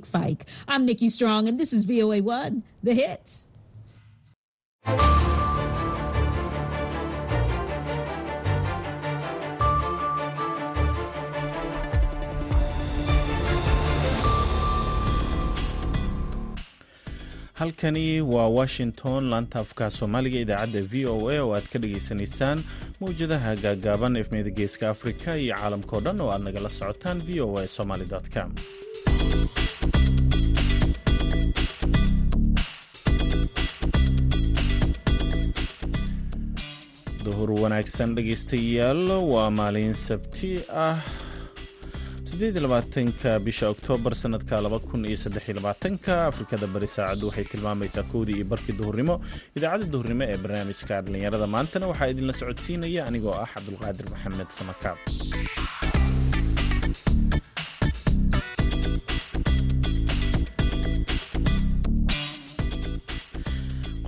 Fike. I'm Nikki Strong, and this is VOA One, the hits. halkani waa washington laanta afka soomaaliga idaacadda v o a oo aad ka dhagaysanaysaan mawjadaha gaagaaban efmeyda geeska afrika iyo caalamkao dhan oo aad nagala socotaan v o a somaly com duhur wanaagsan dhegaystayaal waa maalin sabti ah ka bisha oktoobar sanadka ka afrikada bari saacaddu waxay tilmaamaysaa kowdii iyo barkii duhurnimo idaacadda duhurnimo ee barnaamijka dhallinyarada maantana. Waxaa idinla socodsiinaya anigoo ah cabdulqaadir maxamed samakaab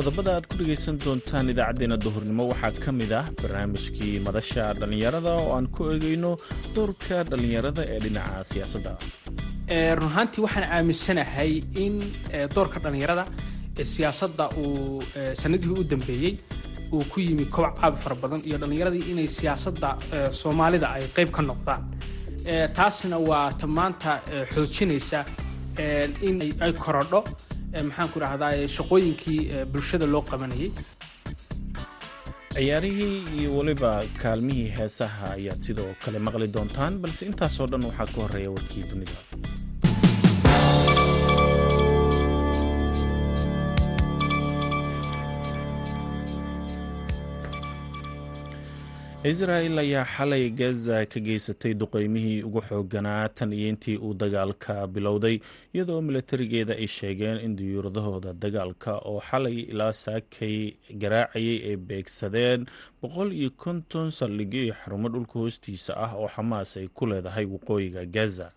qodobada aad ku dhegaysan doontaan idaacaddeenna duhurnimo waxaa ka mid ah barnaamijkii madasha dhallinyarada oo aan ku eegayno doorka dhallinyarada ee dhinaca siyaasadda. Run ahaantii waxaan aaminsanahay in doorka dhallinyarada siyaasadda uu sanadihii u dambeeyey uu ku yimi kobac aad fara badan iyo dhallinyaradii inay siyaasadda soomaalida ay qayb ka noqdaan. Taasna waa ta maanta xoojinaysa in ay korodho maxaan ku shaqooyinkii bulshada loo qabanayay. Ciyaarihii iyo weliba kaalmihii heesaha ayaad sidoo kale maqli doontaan balse intaasoo dhan waxaa ka horreeya warkii dunida israel ayaa xalay gaza ka geysatay duqeymihii ugu xooganaa tan iyo intii uu dagaalka bilowday iyadoo milatarigeeda ay sheegeen in diyuuradahooda dagaalka oo xalay ilaa saakay garaacayay ay beegsadeen boqol iyo konton saldhigyo iyo xarumo dhulka hoostiisa ah oo xamaas ay ku leedahay waqooyiga gaza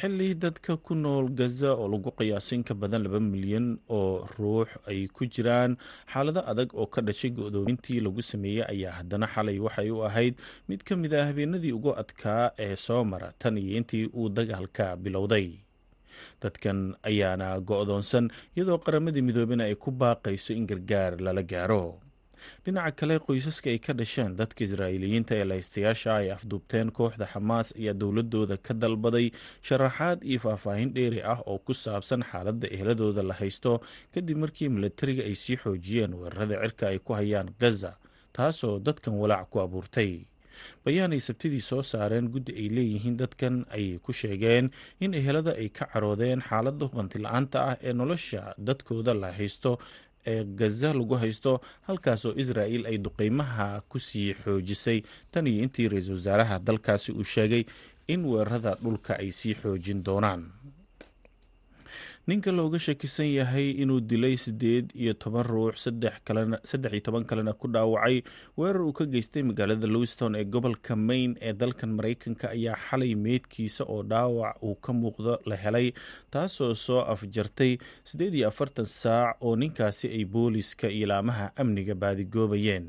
xilli dadka ku nool gaza oo lagu qiyaaso in ka badan laba milyan oo ruux ay ku jiraan xaalado adag oo ka dhashay go-doomintii lagu sameeyey ayaa haddana xalay waxay u ahayd mid ka mid ah habeenadii ugu adkaa ee soo mara tan iyo intii uu dagaalka bilowday. Dadkan ayaana go-doonsan iyadoo qaramadii midoobena ay ku baaqayso in gargaar lala gaaro dhinaca kale qoysaska ay ka dhasheen dadka israa'iiliyiinta ee lahaystayaasha ay afduubteen kooxda xamaas ayaa dowladooda ka dalbaday sharaxaad iyo faahfaahin dheeri ah oo ku saabsan xaaladda ehladooda la haysto kadib markii milatariga ay sii xoojiyeen weerarada cirka ay ku hayaan gaza taasoo dadkan walaac ku abuurtay. Bayaan ay sabtidii soo saareen guddi ay leeyihiin dadkan ayay ku sheegeen in ehelada ay ka caroodeen xaaladda hubanti la'aanta ah ee nolosha dadkooda la haysto ee gaza lagu haysto halkaasoo israa'il ay duqeymaha ku sii xoojisay. Tan iyo intii ra'iisul wasaaraha dalkaasi uu sheegay in weerarada dhulka ay sii xoojin doonaan ninka looga shakisan yahay inuu dilay siddeed iyo toban ruux saddex iyo toban kalena ku dhaawacay. Weerar uu ka geystay magaalada lowiston ee gobolka maine ee dalkan maraykanka ayaa xalay meydkiisa oo dhaawac uu ka muuqdo la helay taasoo soo afjartay siddeed iyo afartan saac oo ninkaasi ay booliska iyo laamaha amniga baadigoobayeen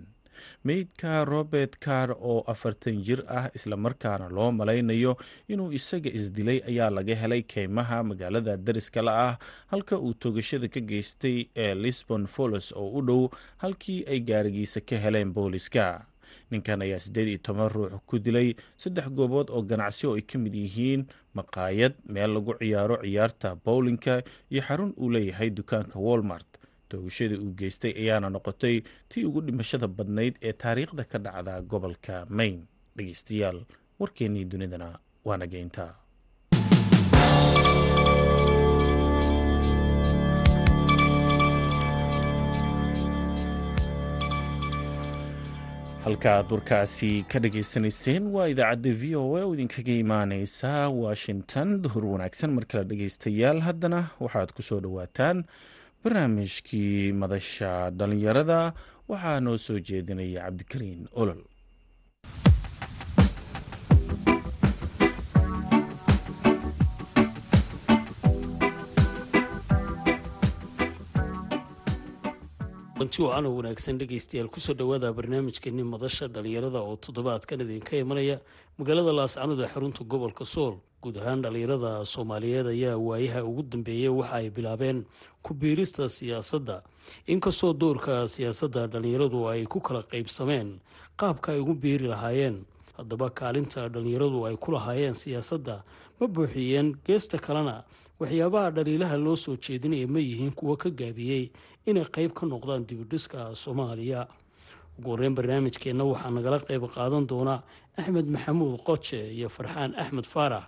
meydka robert car oo afartan jir ah islamarkaana loo malaynayo inuu isaga isdilay ayaa laga helay keymaha magaalada dariska la ah halka uu toogashada ka geystay ee lisbon folos oo u dhow halkii ay gaarigiisa ka heleen booliska. Ninkan ayaa siddeed iyo toban ruux ku dilay saddex goobood oo ganacsi oo ay ka mid yihiin maqaayad meel lagu ciyaaro ciyaarta bowlinka iyo xarun uu leeyahay dukaanka walmart toogashadii uu geystay ayaana noqotay tii ugu dhimashada badnayd ee taariikhda ka dhacda gobolka maine. Dhegeystayaal warkeennii dunidana waana geyntaa halkaaad warkaasi ka dhageysanayseen waa idaacadda v o a oo idinkaga imaaneysa washington. Duhur wanaagsan mar kale dhegeystayaal haddana waxaad ku soo dhowaataan barnaamijkii madasha dhallinyarada waxaa noo soo jeedinaya cabdikariin olol runti oo ana wanaagsan dhegaystayaal ku soo dhowaada barnaamijkeeni madasha dhalinyarada oo toddobaadkan idinka imanaya magaalada laascanood xarunta gobolka sool. Guud ahaan dhalinyarada soomaaliyeed ayaa waayaha ugu dambeeyay waxa ay bilaabeen ku biirista siyaasadda. Inkastoo doorka siyaasadda dhalinyaradu ay ku kala qaybsameen qaabka ay ugu biiri lahaayeen haddaba kaalinta dhalinyaradu ay ku lahaayeen siyaasadda ma buuxiyeen geesta kalena waxyaabaha dhaliilaha loo soo jeedinaya ma yihiin kuwo ka gaabiyey inay qeyb ka noqdaan dibidhiska soomaaliya. Ugu horeyn barnaamijkeenna waxaa nagala qeyb qaadan doona axmed maxamuud qoje iyo farxaan axmed faarax.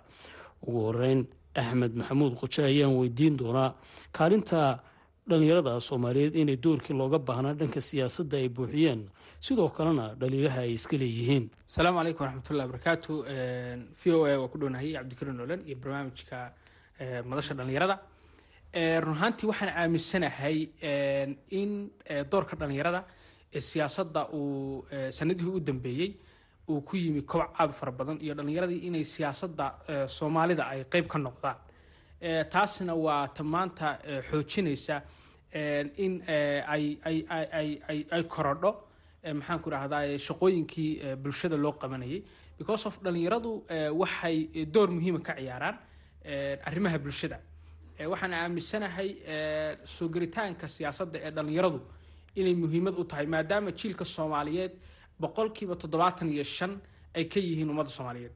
Ugu horeyn axmed maxamuud qoje ayaan weydiin doonaa kaalinta dhalinyarada soomaaliyeed inay doorkii looga baahnaa dhanka siyaasadda ay buuxiyeen. Sidoo kalena dhaliilaha ay iska leeyihiin. Asalaamu calaykum waraxmatullahi wabarakaatu v o a waa ku dhownahay cabdikariin nolan iyo barnaamijka madasha dhalinyarada run ahaantii waxaan aaminsanahay in doorka dhalinyarada ee siyaasadda uu sanadihii u dambeeyey uu ku yimi kobac aad fara badan iyo dhalinyaradii inay siyaasadda soomaalida ay qeyb ka noqdaan. Taasna waa ta maanta xoojinaysa in ay korodho maxaan ku rahdaa shaqooyinkii bulshada loo qabanayay. Because of dhalinyaradu waxay door muhiima ka ciyaaraan arrimaha bulshada. Waxaan aaminsanahay soo gelitaanka siyaasadda ee dhalinyaradu inay muhiimad u tahay maadaama jiilka soomaaliyeed boqolkiiba toddobaatan iyo shan ay ka yihiin ummadda soomaaliyeed.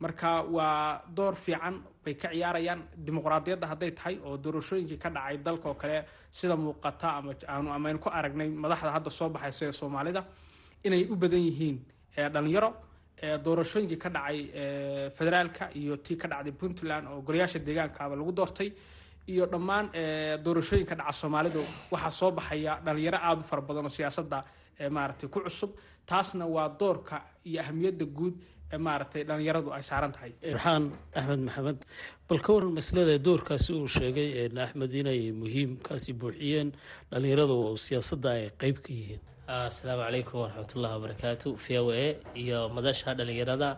Marka waa door fiican bay ka ciyaarayaan. Dimuqraadiyadda hadday tahay oo doorashooyinkii ka dhacay dalka oo kale sida muuqata ama amaynu ku aragnay madaxda hadda soo baxaysa ee soomaalida inay u badan yihiin dhalinyaro doorashooyinkii ka dhacay federaalka iyo tii ka dhacday puntland oo golayaasha deegaankaaba lagu doortay iyo dhammaan doorashooyinka dhaca soomaalidu. Waxaa soo baxaya dhalinyaro aada u fara badan oo siyaasadda maaragtay ku cusub. Taasna waa doorka iyo ahamiyadda guud ee maaragtay dhalinyaradu ay saaran tahay. Farxaan axmed maxamed bal ka waran maslada doorkaasi uu sheegay axmed inay muhiimkaasi buuxiyeen dhalinyaradu oo siyaasadda ay qeyb ka yihiin asalaamu calaykum waraxmatullahi wabarakaatu v o a iyo madasha dhalinyarada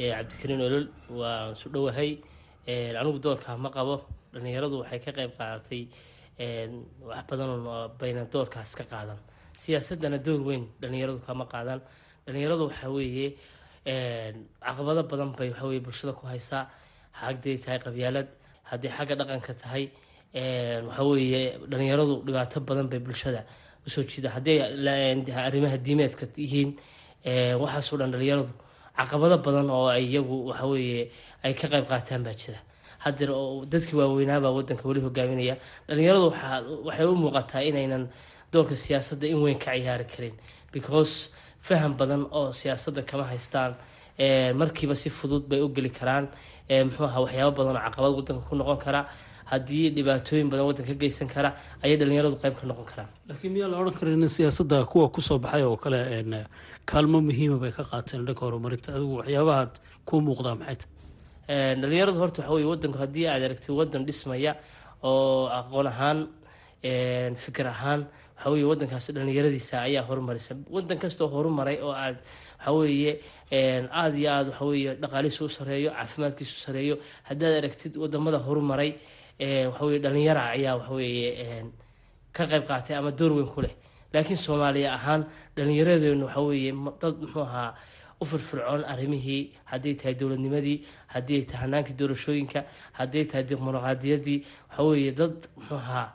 ee cabdikariin olol waan su dhowahay anigu doorkaa ma qabo. Dhalinyaradu waxay ka qeyb qaadatay wax badan bayna doorkaas ka qaadan. Siyaasadana door weyn dhalinyaradu kama qaadan. Dhalinyaradu waxaa weeye caqabado badan bay waxaweye bulshada ku haysaa. Hadday tahay qabyaalad hadday xagga dhaqanka tahay waxaweeye dhalinyaradu dhibaato badan bay bulshada u soo jiida hadday arrimaha diimeedka yihiin waxaasoo dhan dhalinyaradu caqabado badan oo ay iyagu waxaweeye ay ka qayb qaataan baa jira. Hadeer oo dadkii waaweynaabaa wadanka weli hogaaminaya. Dhalinyaradu waxay u muuqataa inaynan doorka siyaasadda in weyn ka ciyaari karin because faham badan oo siyaasadda kama haystaan markiiba si fudud bay u geli karaan. Muxuu aha waxyaabo badan oo caqabad wadanka ku noqon kara haddii dhibaatooyin badan wadanka ka geysan kara ayay dhalinyaradu qayb ka noqon karaan. Laakiin miyaa la odhan kara in siyaasadda kuwa ku soo baxay oo kale kaalmo muhiima bay ka qaateen? Dhanka horumarinta adigu waxyaabahaad kuu muuqdaa maxay tahay dhalinyaradu horta waxa weye wadanku haddii aad aragtid wadan dhismaya oo aqoon ahaan fikir ahaan waxa weye wadankaasi dhalinyaradiisa ayaa horumarisa wadan kastoo horumaray oo aad waxaweeye aada iyo aada waxaweye dhaqaalihiisu u sareeyo caafimaadkiisu sareeyo haddaad aragtid waddamada horumaray waxaweye dhalinyara ayaa waxaweye ka qayb qaatay ama door weyn ku leh. Laakiin soomaaliya ahaan dhalinyaradeenu waxaweeye dad muxuu ahaa u firfircoon arrimihii. Hadday tahay dowladnimadii haddii ay tahay hanaankii doorashooyinka hadday tahay dimuqraadiyadii waxaweeye dad muxuu ahaa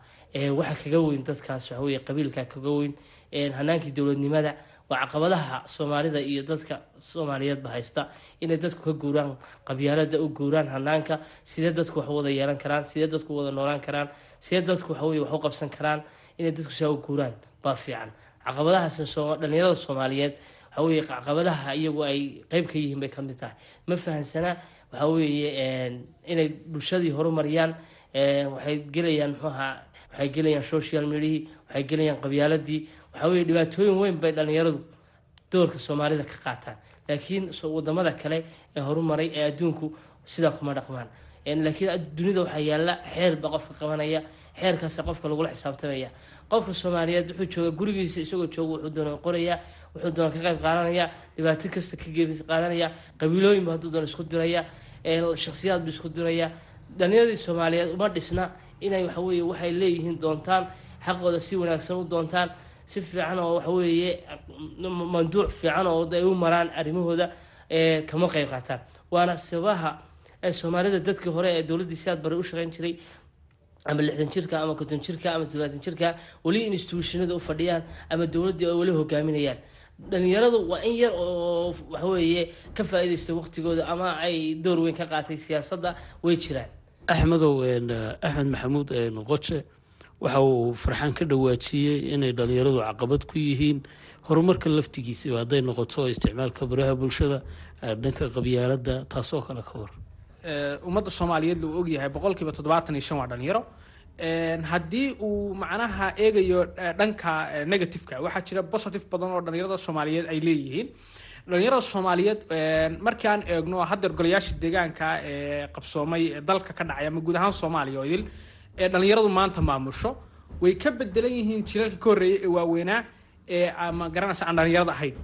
waxa kaga weyn dadkaas waxaweye qabiilka kaga weyn. Hanaankii dowladnimada waa caqabadaha soomaalida iyo dadka soomaaliyeedba haysta inay dadku ka guuraan qabyaalada u guuraan hanaanka sidee dadku wax wada yeelan karaan sidee dadku wada noolaan karaan sidee dadku wax u qabsan karaan inay dadku saa u guuraan baa fiican. Caqabadahaas dhalinyarada soomaaliyeed waxaweye caqabadaha iyagu ay qeyb ka yihiin bay ka mid tahay. Ma fahansana waxaweeye inay bulshadii horumariyaan waxay gelayaan mxuaha waxay gelayaan social mediahii waxay gelayaan qabyaaladii waxaa dhibaatooyin weyn bay dhalinyaradu doorka soomaalida ka qaataan. Laakiin waddamada kale ee horumaray ee adduunku sidaa kuma dhaqmaan. Laakiin dunida waxaa yaalla xeer qofka qabanaya xeerkaasa qofka lagula xisaabtamaya. Qofka soomaaliyeed wuxuu jooga gurigiisa isagoo jooga wuxuu doona qoraya wuxuu doona ka qayb qaadanaya dhibaato kasta ka geeb qaadanaya qabiilooyinba hadduu doona isku diraya shaksiyaadbu isku diraya dhalinyaradii soomaaliyeed uma dhisna inay waxaweye waxay leeyihiin doontaan xaqooda si wanaagsan u doontaan si fiican oo waxaweeye manduuc fiican oo ay u maraan arrimahooda kama qeyb qaataan. Waana sababaha soomaalida dadkii hore ee dowladdii siaad bari u shaqeyn jiray ama lixdan jirka ama konton jirka ama todobaatan jirka weli instituushinada u fadhiyaan ama dowladdii ay weli hogaaminayaan. Dhalinyaradu waa in yar oo waxaweeye ka faa-iideysta waqtigooda ama ay door weyn ka qaatay siyaasadda way jiraan. Axmedow axmed maxamuud qoje waxa uu farxaan ka dhawaajiyey inay dhalinyaradu caqabad ku yihiin horumarka laftigiisaba hadday noqoto isticmaalka baraha bulshada dhanka qabyaalada taasoo kale ka war ummadda soomaaliyeed luu ogyahay boqolkiiba toddobaatan iyo shan waa dhalinyaro. Haddii uu macnaha eegayo dhanka negativeka waxaa jira positive badan oo dhalinyarada soomaaliyeed ay leeyihiin. Dhalinyarada soomaaliyeed markii aan eegno haddeer golayaasha deegaanka ee qabsoomay dalka ka dhacay ama guud ahaan soomaaliya oo idil ee dhalinyaradu maanta maamusho way ka bedelan yihiin jilalka ka horreeyay ee waaweynaa ee ama garanaysa aan dhalinyarada ahayn.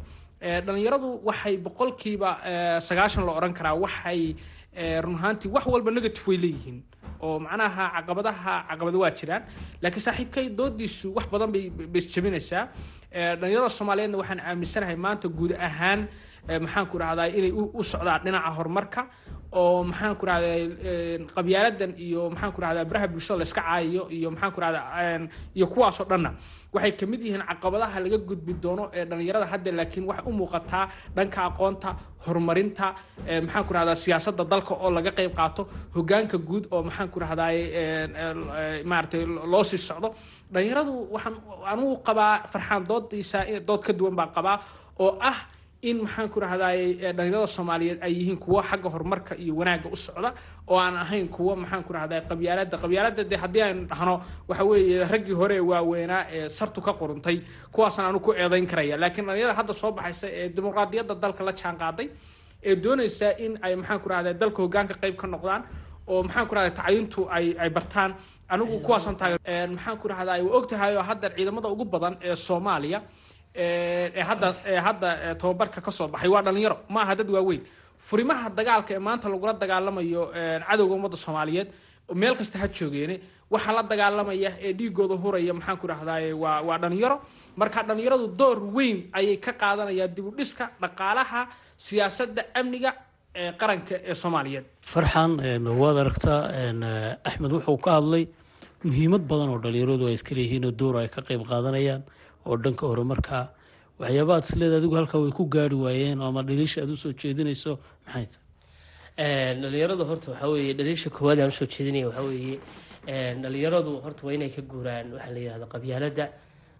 Dhalinyaradu waxay boqolkiiba sagaashan la odhan karaa waxay run ahaantii wax walba negative way leeyihiin oo macnaha caqabadaha caqabado waa jiraan. Laakiin saaxiibkay doodiisu wax badan bay baisjabinaysaa dhalinyarada soomaaliyeedna waxaan aaminsanahay maanta guud ahaan maxaan ku rahdaa inay u socdaan dhinaca horumarka oo maxaan ku rahdaa qabyaaladan iyo maxaan ku rahdaa baraha bulshada la iska caayiyo iyo maxaan ku rahdaa iyo kuwaasoo dhanna. Waxay ka mid yihiin caqabadaha laga gudbi doono ee dhalinyarada hadda laakiin waxay u muuqataa dhanka aqoonta horumarinta maxaan ku rahdaa siyaasadda dalka oo laga qeyb qaato hogaanka guud oo maxaan ku rahdaay maaratay loo sii socdo. Dhalinyaradu waxaan anugu qabaa farxaan doodiisa dood ka duwan baa qabaa oo ah in maxaan ku rahdaay dhalinyarada soomaaliyeed ay yihiin kuwo xagga horumarka iyo wanaagga u socda oo aan ahayn kuwo maxaan ku rahdaay qabyaalada qabyaalada de haddii aynu dhahno waxa weeye raggii hore waaweynaa ee sartu ka quruntay kuwaasna aanu ku eedayn karaya laakiin dhalinyarada hadda soo baxaysa ee dimuqraadiyadda dalka la jaan qaaday ee doonaysa in ay maxaan ku rahdaay dalka hogaanka qayb ka noqdaan oo maxaan ku rahdaay tacliintu ay ay bartaan. Anigu kuwaasaan taageer maxaan ku rahdaay waa ogtahay oo hadda ciidamada ugu badan ee soomaaliya hadda ee hadda tababarka ka soo baxay waa dhalinyaro ma aha dad waaweyn. Furimaha dagaalka ee maanta lagula dagaalamayo cadowga ummadda soomaaliyeed meel kasta ha joogeene waxaa la dagaalamaya ee dhiigooda huraya maxaan ku rahdaay waa waa dhalinyaro marka dhalinyaradu door weyn ayay ka qaadanayaan dib u dhiska dhaqaalaha siyaasadda amniga ee qaranka ee soomaaliyeed. Farxan waad aragtaa axmed wuxuu ka hadlay muhiimad badan oo dhalinyaradu ay iska leeyihiin oo door ay ka qeyb qaadanayaan oo dhanka horumarka waxyaaba aad isleeda adigu halkaa way ku gaari waayeen ama dhaliisha aad u soo jeedinayso maxay tahay? Dhalinyaradu horta waxaa weeye dhaliisha koowaad aan u soo jeedinaya waxaa weeye dhalinyaradu horta waa inay ka guuraan waxaa la yihahda qabyaaladda.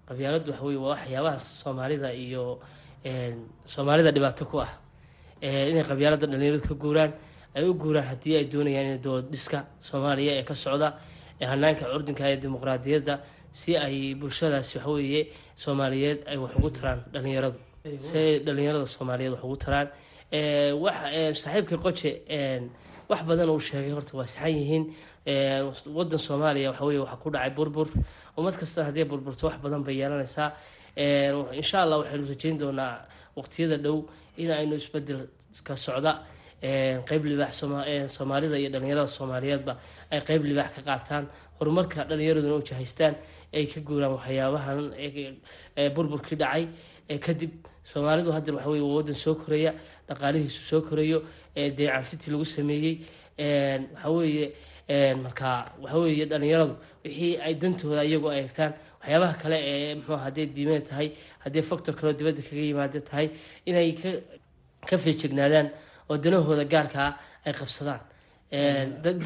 Qabyaaladdu waxa weye waa waxyaabaha soomaalida iyo soomaalida dhibaato ku ah. Inay qabyaaladda dhalinyaradu ka guuraan ay u guuraan haddii ay doonayaan in dowlad dhiska soomaaliya ee ka socda hanaanka curdinka ee dimuqraadiyadda si ay bulshadaasi waxaweeye soomaaliyeed ay wax ugu taraan dhalinyaradu. Si ay dhalinyarada soomaaliyeed wax ugu taraan. Wax saaxiibka qoje wax badan uu sheegay horta waa saxan yihiin. Wadan soomaaliya waxaweye waxaa ku dhacay burbur. Ummad kasta haddii burburto wax badan bay yeelanaysaa. Insha allah waxaynu rajeyn doonaa waqtiyada dhow in aynu isbeddel ka socda qeyb libaax soomaalida iyo dhalinyarada soomaaliyeedba ay qeyb libaax ka qaataan. Horumarka dhalinyaraduna u jahaystaan ay ka guuraan waxyaabahan burburkii dhacay kadib soomaalidu hadda waxa weye waa wadan soo koraya dhaqaalihiisu soo korayo deecanfiti lagu sameeyey waxaweeye marka waxaweeye dhalinyaradu wixii ay dantooda iyagu ay egtaan waxyaabaha kale ee mxuu hadday diimeed tahay haddii factor kaleo dibadda kaga yimaada tahay inay ka feejignaadaan oo danahooda gaarkaa ay qabsadaan.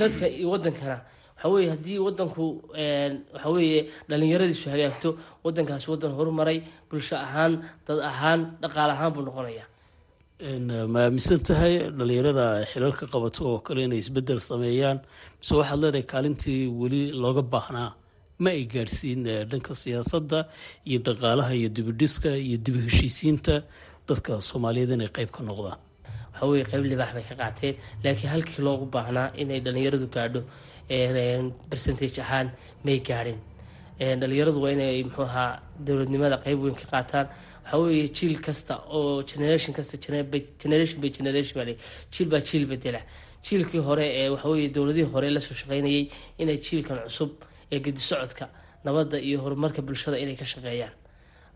Dadka iyo wadankana waxa weye haddii wadanku waxa weeye dhalinyaradiisu hagaagto wadankaasi wadan horumaray bulsho ahaan dad ahaan dhaqaal ahaan buu noqonaya ma aaminsan tahay dhalinyarada xilalka qabato oo kale inay isbeddel sameeyaan mise waxaad leedahay kaalintii weli looga baahnaa ma ay gaadhsiin dhanka siyaasadda iyo dhaqaalaha iyo dibidhiska iyo dibi heshiisiinta dadka soomaaliyeed inay qeyb ka noqdaan waxaweye qeyb libaax bay ka qaateen. Laakiin halkii loogu baahnaa inay dhalinyaradu gaadho percentage ahaan may gaadhin. Dhalinyaradu waa inay muxuu ahaa dowladnimada qeyb weyn ka qaataan. Waxaa jiil kasta oo generation kasta generation by generation baa jiil baa jiil bedela jiilkii hore ee waxaweye dowladihii hore la soo shaqeynayay inay jiilkan cusub ee gedi socodka nabadda iyo horumarka bulshada inay ka shaqeeyaan.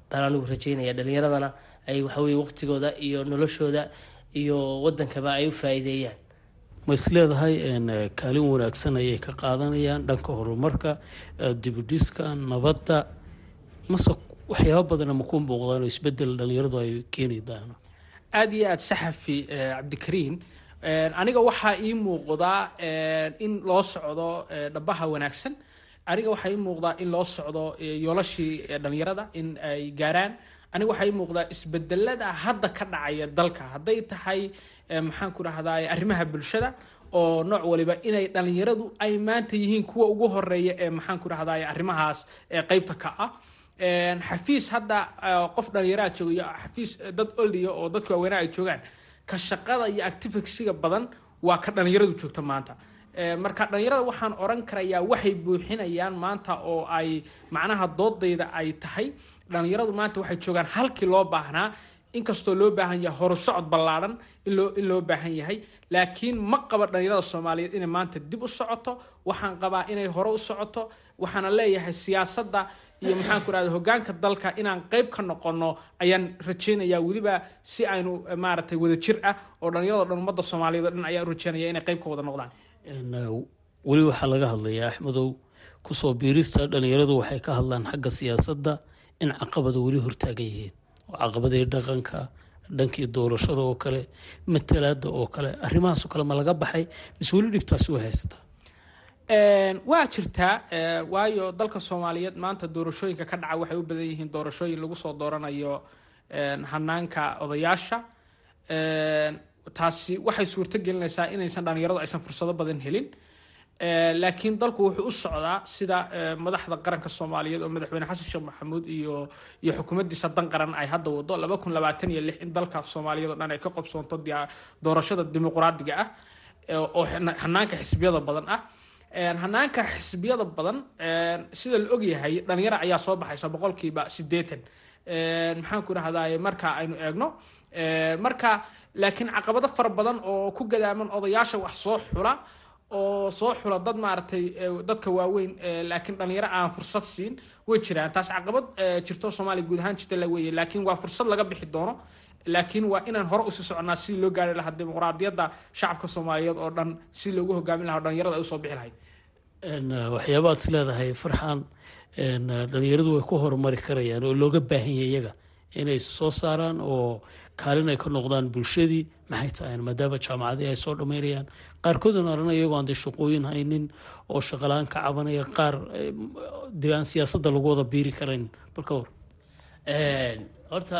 Baan anigu rajeynaya dhalinyaradana ay waxaweye waqtigooda iyo noloshooda iyo wadankaba ay u faa-iideeyaan. Ma is leedahay kaalin wanaagsan ayay ka qaadanayaan dhanka horumarka dibudhiska nabadda. Mase waxyaaba badana ma ku muuqdaan oo isbeddel dhalinyaradu ay keeni daan aada iyo aada saxafi cabdikariin aniga waxaa ii muuqdaa in loo socdo dhabaha wanaagsan. Aniga waxaa ii muuqdaa in loo socdo yoolashii dhalinyarada in ay gaaraan aniga waxaa ii muuqdaa isbedelada hadda ka dhacaya dalka. Hadday tahay maxaan ku rahdaa arrimaha bulshada oo nooc waliba inay dhalinyaradu ay maanta yihiin kuwa ugu horreeya ee maxaan ku rahdaa arrimahaas qeybta ka ah. Xafiis hadda qof dhalinyaraa jooga xafiis dad oldiya oo dadka waaweynaa ay joogaan ka shaqada iyo activisiga badan waa ka dhalinyaradu joogta maanta. Marka dhalinyarada waxaan oran karayaa waxay buuxinayaan maanta oo ay macnaha doodayda ay tahay dhalinyaradu maanta waxay joogaan halkii loo baahnaa inkastoo loo baahan yahay horusocod ballaadhan in loo baahan yahay. Laakiin ma qaba dhalinyarada soomaaliyeed inay maanta dib u socoto waxaan qabaa inay hore u socoto waxaana leeyahay siyaasadda iyo maxaan ku rahda hogaanka dalka inaan qeyb ka noqono ayaan rajeynayaa weliba si aynu maaragtay wada ah oo dhalinyarado dhan ummadda soomaaliyeed o dhan ayaan u rajeynaya inay qeyb ka wada noqdaan. Weli waxaa laga hadlayaa axmedow ku soo biirista dhalinyaradu waxay ka hadlaan xagga siyaasadda in caqabada weli hortaagan yihiin. Oo caqabadii dhaqanka dhankii doorashada oo kale matalaada oo kale arrimahaasoo kale ma laga baxay mise weli dhibtaasi way haysataa. Waa jirtaa waayo dalka soomaaliyeed maanta doorashooyinka ka dhaca waxay u badan yihiin doorashooyin lagu soo dooranayo hanaanka odayaasha. Taasi waxay suurto gelinaysaa inaysan dhalinyaradu aysan fursado badan helin laakiin dalku wuxuu u socdaa sida madaxda qaranka soomaaliyeed oo madaxweyne xasan sheekh maxamuud iyo iyo xukuumaddiisa dan qaran ay hadda wado laba kun labaatan iyo lix in dalka soomaaliyeed oo dhan ay ka qobsoonto doorashada dimuqraadiga ah oo hanaanka xisbiyada badan ah. Hanaanka xisbiyada badan sida la ogyahay dhalinyaro ayaa soo baxaysa boqolkiiba sideetan maxaan ku rahdaye marka aynu eegno marka laakiin caqabado fara badan oo ku gadaaman odayaasha wax soo xula oo soo xula dad maaragtay dadka waaweyn laakiin dhalinyaro aan fursad siin way jiraan. Taas caqabad jirto soomaaliya guud ahaan jirta weeye. Laakiin waa fursad laga bixi doono. Laakiin waa inaan hore u sii soconaa si loo gaari lahaa dimuqraadiyadda shacabka soomaaliyeed oo dhan si loogu hogaamin lahaa dhalinyarada ay u soo bixi lahayd. Waxyaabaad is leedahay farxan dhalinyaradu way ku horumari karayaan oo looga baahan iyaga inay soo saaraan oo kaalin ay ka noqdaan bulshadii maxay tahay maadaama jaamacadii ay soo dhammaynayaan qaarkoodana arana iyagoo aan dee shaqooyin haynin oo shaqalaan ka cabanaya qaar dee aan siyaasadda lagu wada biiri karayn. Bal horta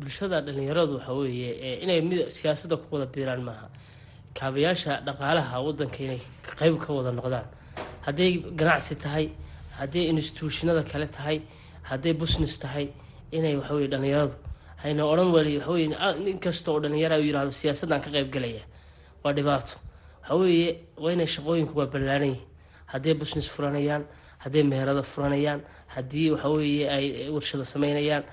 bulshada dhalinyaradu waxa weeye inay mid siyaasadda ku wada biiraan maaha. Kaabayaasha dhaqaalaha wadanka inay qeyb ka wada noqdaan. Hadday ganacsi tahay hadday instituushinada kale tahay hadday business tahay inay waxaweye dhalinyaradu hayna odhan wali waxaweye inkasta oo dhalinyara u yiraahdo siyaasaddan ka qeyb galaya. Waa dhibaato. Waxaweeye waa inay shaqooyinku waa ballaaran yihiin. Hadday business furanayaan hadday meherada furanayaan haddii waxaweeye ay warshado sameynayaan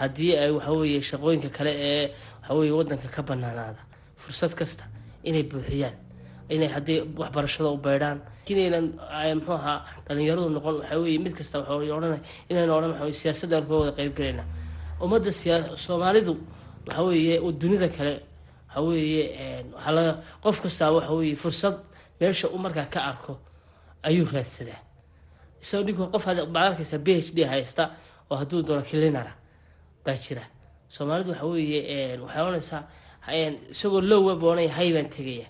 haddii ay waxaweeye shaqooyinka kale ee waxaweye wadanka ka banaanaada fursad kasta inay buuxiyaan inay haddii waxbarashada u beydhaan inaynan muxuu ahaa dhalinyaradu noqon waxaa weye mid kasta waxaa odhanay inayna odhan siyaasaddan kuga wada qeyb galayna ummadda siyaa soomaalidu waxa weeye dunida kale waxa weeye laga qof kastaa waxa weeye fursad meesha uu markaa ka arko ayuu raadsadaa. Isagoo ninka qof baad arkaysaa b h d haysta oo hadduu doono kilinara baa jira. Soomaalidu waxa weeye waxay ohanaysaa isagoo lowa boonay hay baan tegaya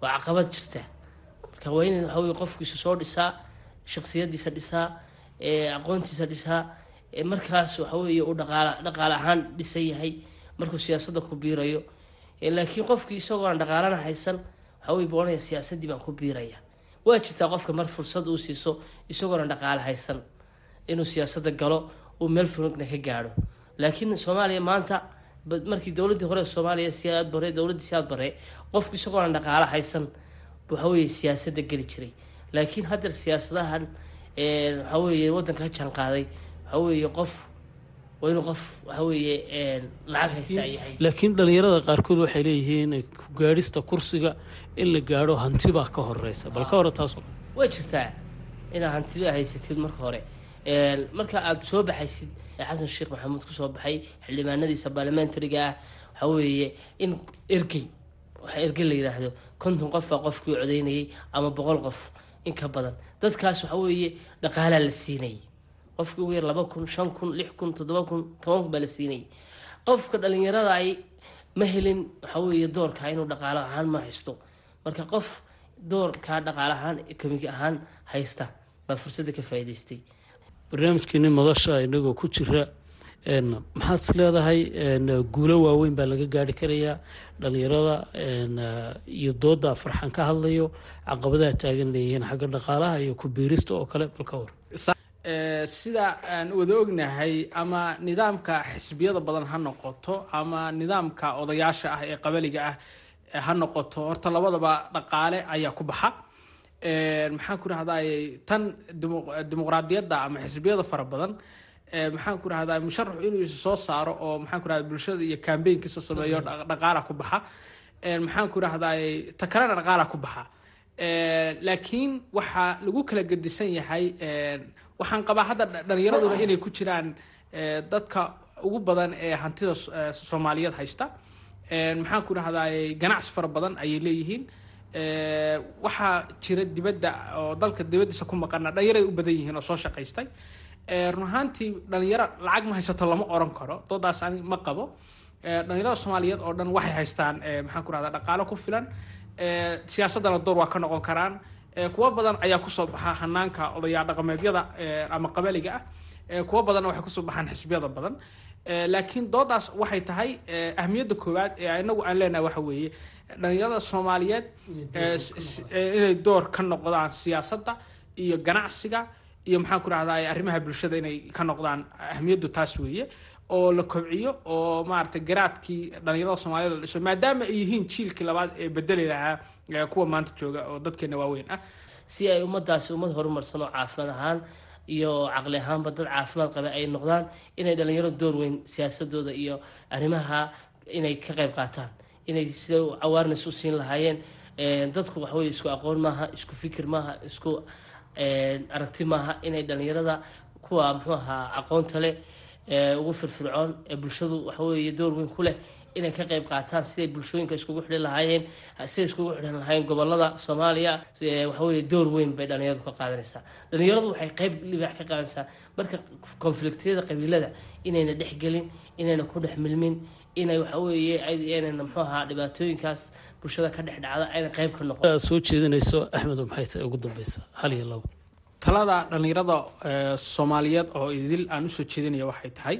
waa caqabad jirta. Marka waa in waxaweye qofkiisu soo dhisaa shaksiyadiisa dhisaa aqoontiisa dhisaa markaas waxaweye uu dhaqaal dhaqaale ahaan dhisan yahay markuu siyaasadda ku biirayo. Laakiin qofkii isagoo aan dhaqaalana haysan waxaweye boonaya siyaasaddii baan ku biiraya. Waa jirtaa qofka mar fursad uu siiso isagoona dhaqaale haysan inuu siyaasadda galo uu meel funugna ka gaadho. Laakiin soomaaliya maanta markii dowladii hore soomaaliya siyaad bare dowladii siyaad bare qofku isagoona dhaqaale haysan waxaweye siyaasadda geli jiray. Laakiin haddeer siyaasadahan waxaweye wadanka ka jaan waxaweye qof waa inuu qof waxaweye lacag haysta yahay. laakiin dhalinyarada qaarkood waxay leeyihiin ku gaadhista kursiga in la gaadho hanti baa ka horeysa bal ka hore taas way jirtaa inaad hantida haysatid marka hore. Marka aada soo baxaysid xasan sheekh maxamuud ku soo baxay xildhibaanadiisa baarlamentariga ah waxaa weeye in ergey waxa ergey la yidhaahdo konton qof baa qofkii codeynayay ama boqol qof in ka badan. Dadkaas waxa weeye dhaqaalaa la siinayay qofkii ugu yar laba kun shan kun lix kun toddoba kun toban kun baa la siinayay qofka dhalinyarada ay ma helin waxa weeye doorka inuu dhaqaalo ahaan ma haysto. Marka qof doorkaa dhaqaale ahaan ekonomik ahaan haysta baa fursadda ka faa'iidaystay. Barnaamijkeeni madasha inagoo ku jira maxaad is leedahay guulo waaweyn baa laga gaari karayaa. Dhalinyarada iyo dooda farxan ka hadlayo caqabadaha taagan leeyihiin xagga dhaqaalaha iyo ku biirista oo kale balka war sida aan wada ognahay ama nidaamka xisbiyada badan ha noqoto ama nidaamka odayaasha ah ee qabaliga ah ha noqoto horta labadaba dhaqaale ayaa ku baxa. Maxaan ku rahday tan dimuqraadiyadda ama xisbiyada fara badan maxaan ku rahdaa musharaxu inuu soo saaro oo maxaan ku rahda bulshada iyo kambeynkiisa sameeyo dhaqaala ku baxa. Maxaan ku rahday ta kalena dhaqaala ku baxa. Laakiin waxaa lagu kala gedisan yahay waxaan qabaa hadda dhalinyaraduna inay ku jiraan dadka ugu badan ee hantida soomaaliyeed haysta. Maxaan ku rahday ganacsi fara badan ayay leeyihiin. Waxaa jira dibadda oo dalka dibaddiisa ku maqana dhalinyarada u badan yihiin oo soo shaqaystay. Run ahaantii dhalinyaro lacag ma haysato lama oran karo doodaas ani ma qabo. Dhalinyarada soomaaliyeed oo dhan waxay haystaan maxaan ku rahdaa dhaqaalo ku filan. Siyaasaddana door waa ka noqon karaan kuwo badan ayaa ku soo baxa hanaanka odayaa dhaqameedyada ama qabaliga ah. Kuwo badanna waxay ku soo baxaan xisbiyada badan. Laakiin doodaas waxay tahay ahmiyadda koowaad ee inagu aan leenahay waxa weeye. Dhalinyarada soomaaliyeed inay door ka noqdaan. siyaasadda iyo ganacsiga iyo maxaan ku rahdaa arrimaha bulshada inay ka noqdaan ahmiyaddu taas weeye oo la kobciyo oo maaragtay garaadkii dhalinyarada soomaaliyed la dhiso maadaama ay yihiin jiilkii labaad ee bedeli lahaa kuwa maanta jooga oo dadkeena waaweyn ah. Si ay ummadaasi ummad horumarsan oo caafimaad ahaan iyo caqli ahaanba dad caafimaad qaba ay noqdaan inay dhalinyaro door weyn siyaasadooda iyo arrimaha inay ka qayb qaataan inay sida awaarnes u siin lahaayeen. Dadku waxaweye isku aqoon maaha isku fikir maaha isku aragti maaha inay dhalinyarada kuwa muxuu ahaa aqoonta leh ugu firfircoon ee bulshadu waxaweye door weyn ku leh inay ka qayb qaataan siday bulshooyinka iskugu xidhan lahaayeen siday iskugu xidhan lahaayeen gobollada soomaaliya waxaweye door weyn bay dhalinyaradu ka qaadanaysaa. Dhalinyaradu waxay qayb libaax ka qaadanaysaa marka konfliktiyada qabiilada inayna dhexgelin inayna ku dhex milmin inay waxaweye inayna muxuu ahaa dhibaatooyinkaas bulshada ka dhex dhacda ayna qayb ka noqon. Soo jeedinayso axmed maxay tahay ugu dambeysa hal iyo labo talada dhalinyarada soomaaliyeed oo idil aan u soo jeedinaya waxay tahay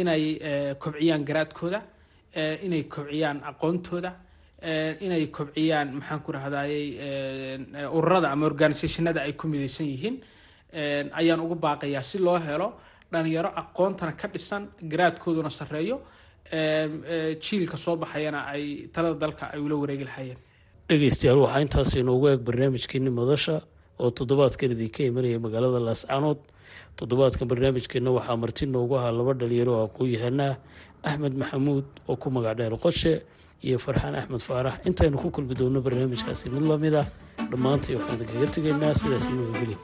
inay kobciyaan garaadkooda inay kobciyaan aqoontooda inay kobciyaan maxaan ku rahdayey ururada ama organisationada ay ku midaysan yihiin ayaan ugu baaqayaa si loo helo dhalinyaro aqoontana ka dhisan garaadkooduna sareeyo jiilka soo baxayana ay talada dalka ay ula wareegi lahayeen dhegeystayaal waxaa intaas inoogu eeg barnaamijkeeni madasha oo toddobaadkan idinka imanaya magaalada laascanood toddobaadkan barnaamijkeenna waxaa marti noogu ahaa laba dhalinyaro oo aqoon-yahanaa axmed maxamuud oo ku magac dheer qoshe iyo farxaan axmed faarax. Intaynu ku kulmi doonno barnaamijkaasi mid la mid ah. Dhammaantii waxaan idinkaga tegaynaa sidaas nabadgelyo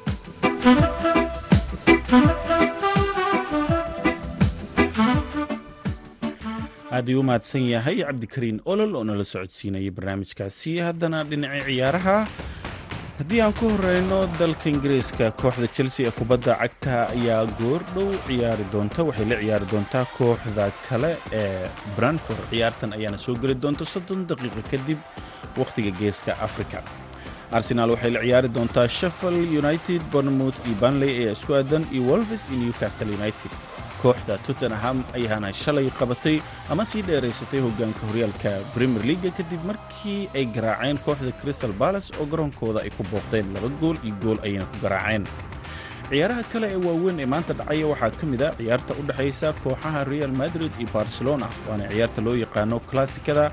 aad ayuu u yahay cabdikariin olol oo nala socodsiinayay barnaamijkaasi. Haddana dhinacii ciyaaraha haddii aan ku horeyno dalka ingiriiska kooxda chelsea ee kubadda cagta ayaa goordhow ciyaari doonta. Waxay la ciyaari doontaa kooxda kale ee branford ciyaartan ayaana soo geli doonta soddon daqiiqo kadib wakhtiga geeska africa arsenaal waxay la ciyaari doontaa sheffield united bournemouth iyo banley ayaa isku aadan iyo wolves iyo newcastle united kooxda tottenham ayaana shalay qabatay ama sii dheeraysatay hoggaanka horyaalka premier leaga kadib markii ay garaaceen kooxda crystal balas oo garoonkooda ay ku booqdeen laba gool iyo gool ayayna ku garaaceen. Ciyaaraha kale ee waaweyn ee maanta dhacaya waxaa ka mid a ciyaarta u dhexaysa kooxaha real madrid iyo barcelona waana ciyaarta loo yaqaano klassikada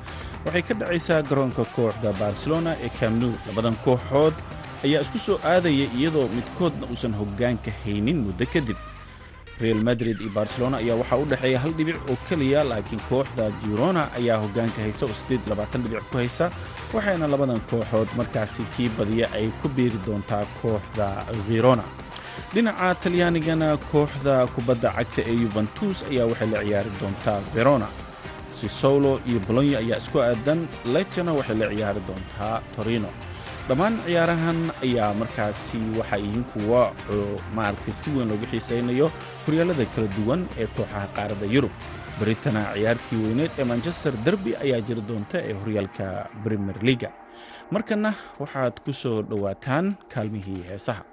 waxay ka dhacaysaa garoonka kooxda barcelona ee camnu labadan kooxood ayaa isku soo aadaya iyadoo midkoodna uusan hoggaanka haynin muddo kadib real madrid iyo barcelona ayaa waxaa u dhexeeya hal dhibic oo keliya laakiin kooxda girona ayaa hoggaanka haysa oo siddeed labaatan dhibic ku haysa waxayna labadan kooxood markaasi kii badiya ay ku biiri doontaa kooxda khirona dhinaca talyaanigana kooxda kubadda cagta ee yuventus ayaa waxay la ciyaari doontaa verona. Sisolo iyo bolonya ayaa isku aadan lejana waxay la ciyaari doontaa torino. Dhammaan ciyaarahan ayaa markaasi waxay yihiin kuwa maaragtay si weyn loogu xiisaynayo horyaalada kala duwan ee kooxaha qaaradda yurub. Beritana ciyaartii weyneed ee manchester derby ayaa jiri doonta ee horyaalka premier leaga markana waxaad ku soo dhowaataan kaalmihii heesaha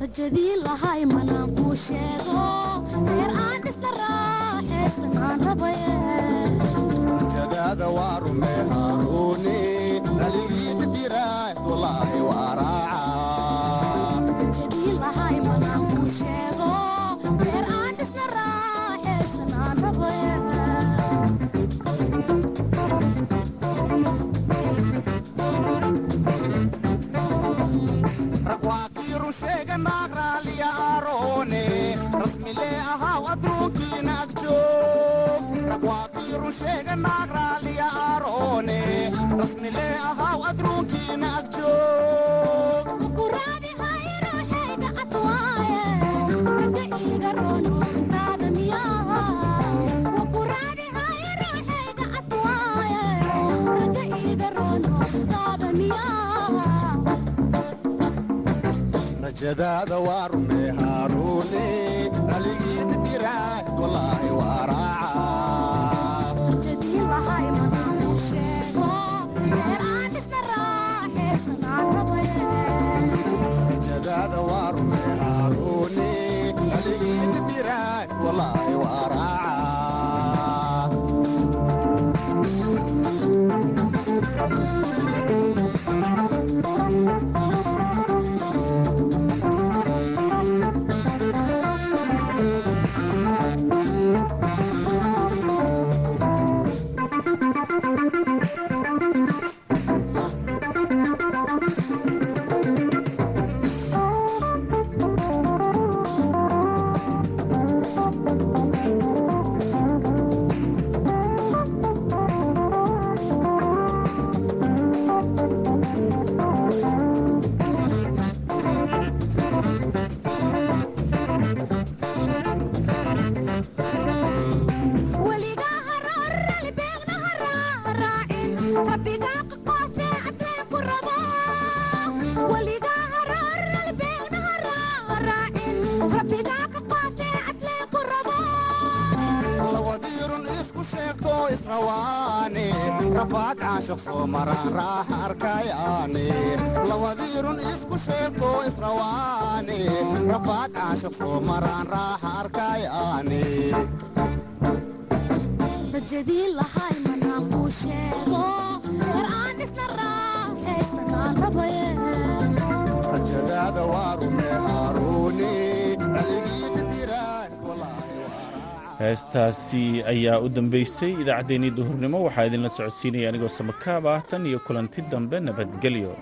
rajadii lahay manaan kuu sheego reer aan isla raaxaysan aan rabayejadaada waa rume haaruuni dhaligii dadiraahdo lahay waa raaca rajadaada lawadirun isku sheegto israwaane rafaad caashiq soo maraan raaxa arkayaane heestaasi ayaa u dambeysay idaacaddeenii duhurnimo. Waxaa idinla socodsiinaya anigoo samakaab ah tan iyo kulanti dambe. Nabadgelyo